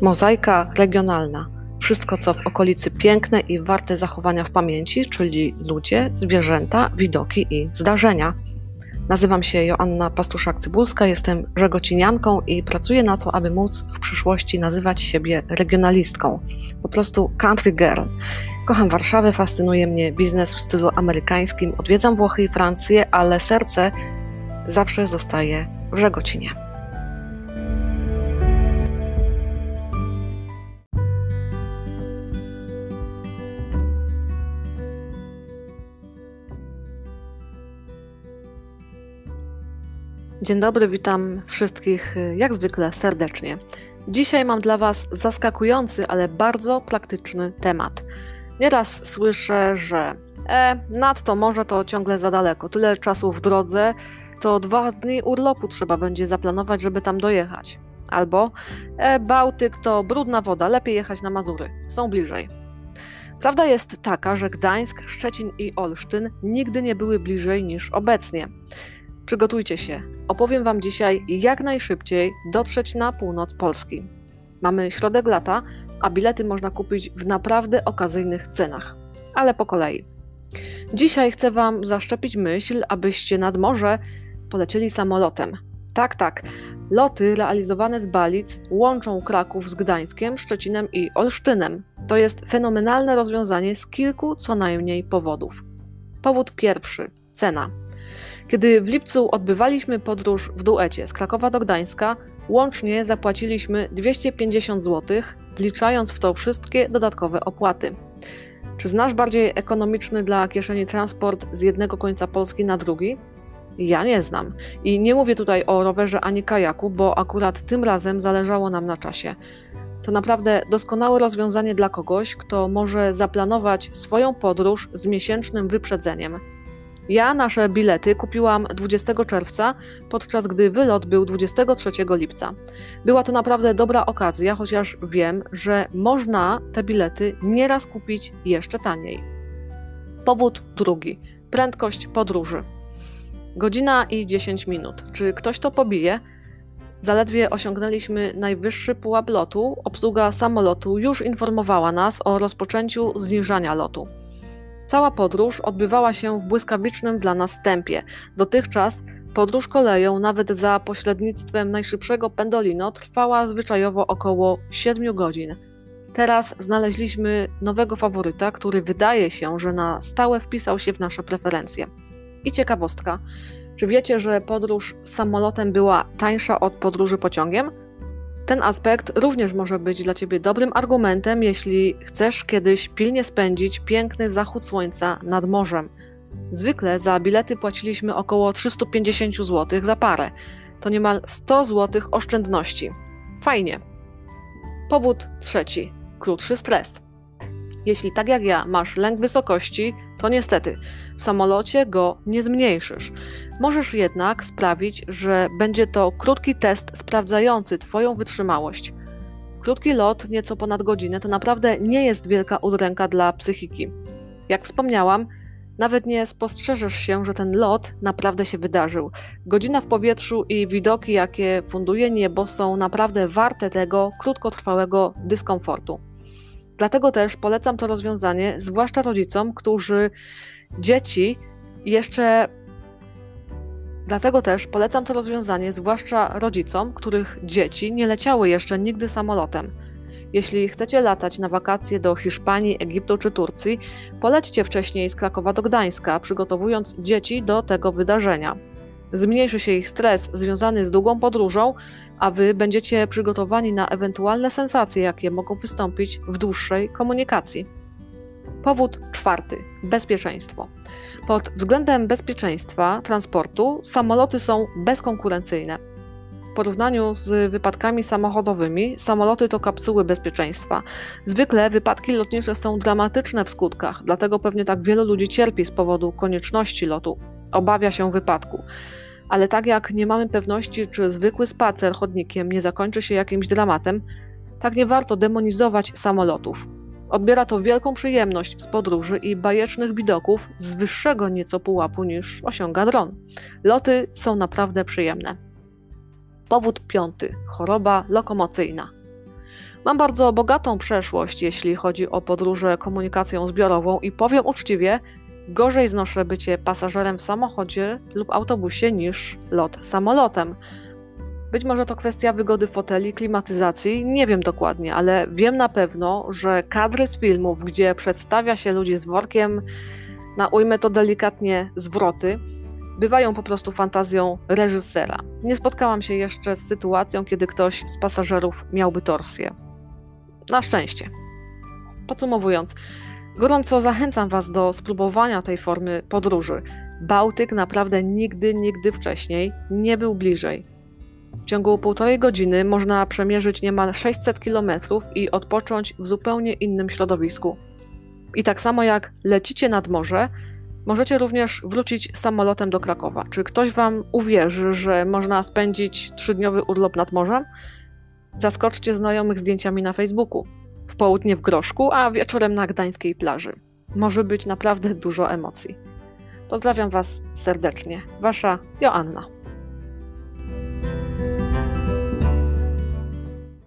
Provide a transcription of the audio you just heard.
Mozaika regionalna. Wszystko, co w okolicy piękne i warte zachowania w pamięci, czyli ludzie, zwierzęta, widoki i zdarzenia. Nazywam się Joanna Pastuszak-Cybulska, jestem żegocinianką i pracuję na to, aby móc w przyszłości nazywać siebie regionalistką. Po prostu country girl. Kocham Warszawę, fascynuje mnie biznes w stylu amerykańskim, odwiedzam Włochy i Francję, ale serce zawsze zostaje w Żegocinie. Dzień dobry, witam wszystkich y, jak zwykle serdecznie. Dzisiaj mam dla Was zaskakujący, ale bardzo praktyczny temat. Nieraz słyszę, że e, nadto może to ciągle za daleko, tyle czasu w drodze, to dwa dni urlopu trzeba będzie zaplanować, żeby tam dojechać. Albo e, Bałtyk to brudna woda, lepiej jechać na Mazury, są bliżej. Prawda jest taka, że Gdańsk, Szczecin i Olsztyn nigdy nie były bliżej niż obecnie. Przygotujcie się. Opowiem Wam dzisiaj, jak najszybciej dotrzeć na północ Polski. Mamy środek lata, a bilety można kupić w naprawdę okazyjnych cenach. Ale po kolei. Dzisiaj chcę Wam zaszczepić myśl, abyście nad morze polecieli samolotem. Tak, tak. Loty realizowane z Balic łączą Kraków z Gdańskiem, Szczecinem i Olsztynem. To jest fenomenalne rozwiązanie z kilku co najmniej powodów. Powód pierwszy cena. Kiedy w lipcu odbywaliśmy podróż w duecie z Krakowa do Gdańska, łącznie zapłaciliśmy 250 zł, wliczając w to wszystkie dodatkowe opłaty. Czy znasz bardziej ekonomiczny dla kieszeni transport z jednego końca Polski na drugi? Ja nie znam. I nie mówię tutaj o rowerze ani kajaku, bo akurat tym razem zależało nam na czasie. To naprawdę doskonałe rozwiązanie dla kogoś, kto może zaplanować swoją podróż z miesięcznym wyprzedzeniem. Ja nasze bilety kupiłam 20 czerwca, podczas gdy wylot był 23 lipca. Była to naprawdę dobra okazja, chociaż wiem, że można te bilety nieraz kupić jeszcze taniej. Powód drugi: prędkość podróży. Godzina i 10 minut. Czy ktoś to pobije? Zaledwie osiągnęliśmy najwyższy pułap lotu, obsługa samolotu już informowała nas o rozpoczęciu zniżania lotu. Cała podróż odbywała się w błyskawicznym dla nas tempie. Dotychczas podróż koleją, nawet za pośrednictwem najszybszego Pendolino, trwała zwyczajowo około 7 godzin. Teraz znaleźliśmy nowego faworyta, który wydaje się, że na stałe wpisał się w nasze preferencje. I ciekawostka, czy wiecie, że podróż samolotem była tańsza od podróży pociągiem? Ten aspekt również może być dla Ciebie dobrym argumentem, jeśli chcesz kiedyś pilnie spędzić piękny zachód słońca nad morzem. Zwykle za bilety płaciliśmy około 350 zł za parę. To niemal 100 zł oszczędności. Fajnie. Powód trzeci: krótszy stres. Jeśli tak jak ja masz lęk wysokości, to niestety w samolocie go nie zmniejszysz. Możesz jednak sprawić, że będzie to krótki test sprawdzający Twoją wytrzymałość. Krótki lot, nieco ponad godzinę, to naprawdę nie jest wielka udręka dla psychiki. Jak wspomniałam, nawet nie spostrzeżesz się, że ten lot naprawdę się wydarzył. Godzina w powietrzu i widoki, jakie funduje niebo, są naprawdę warte tego krótkotrwałego dyskomfortu. Dlatego też polecam to rozwiązanie, zwłaszcza rodzicom, którzy dzieci jeszcze Dlatego też polecam to rozwiązanie, zwłaszcza rodzicom, których dzieci nie leciały jeszcze nigdy samolotem. Jeśli chcecie latać na wakacje do Hiszpanii, Egiptu czy Turcji, polećcie wcześniej z Krakowa do Gdańska, przygotowując dzieci do tego wydarzenia. Zmniejszy się ich stres związany z długą podróżą, a wy będziecie przygotowani na ewentualne sensacje, jakie mogą wystąpić w dłuższej komunikacji. Powód czwarty bezpieczeństwo. Pod względem bezpieczeństwa transportu samoloty są bezkonkurencyjne. W porównaniu z wypadkami samochodowymi, samoloty to kapsuły bezpieczeństwa. Zwykle wypadki lotnicze są dramatyczne w skutkach, dlatego pewnie tak wielu ludzi cierpi z powodu konieczności lotu, obawia się wypadku. Ale tak jak nie mamy pewności, czy zwykły spacer chodnikiem nie zakończy się jakimś dramatem, tak nie warto demonizować samolotów. Odbiera to wielką przyjemność z podróży i bajecznych widoków z wyższego nieco pułapu niż osiąga dron. Loty są naprawdę przyjemne. Powód piąty choroba lokomocyjna. Mam bardzo bogatą przeszłość, jeśli chodzi o podróże komunikacją zbiorową i powiem uczciwie, gorzej znoszę bycie pasażerem w samochodzie lub autobusie niż lot samolotem. Być może to kwestia wygody foteli, klimatyzacji, nie wiem dokładnie, ale wiem na pewno, że kadry z filmów, gdzie przedstawia się ludzi z workiem, na ujmę to delikatnie zwroty, bywają po prostu fantazją reżysera. Nie spotkałam się jeszcze z sytuacją, kiedy ktoś z pasażerów miałby torsję. Na szczęście. Podsumowując, gorąco zachęcam Was do spróbowania tej formy podróży. Bałtyk naprawdę nigdy, nigdy wcześniej nie był bliżej. W ciągu półtorej godziny można przemierzyć niemal 600 km i odpocząć w zupełnie innym środowisku. I tak samo jak lecicie nad morze, możecie również wrócić samolotem do Krakowa. Czy ktoś Wam uwierzy, że można spędzić trzydniowy urlop nad morzem? Zaskoczcie znajomych zdjęciami na Facebooku. W południe w Groszku, a wieczorem na gdańskiej plaży. Może być naprawdę dużo emocji. Pozdrawiam Was serdecznie. Wasza Joanna.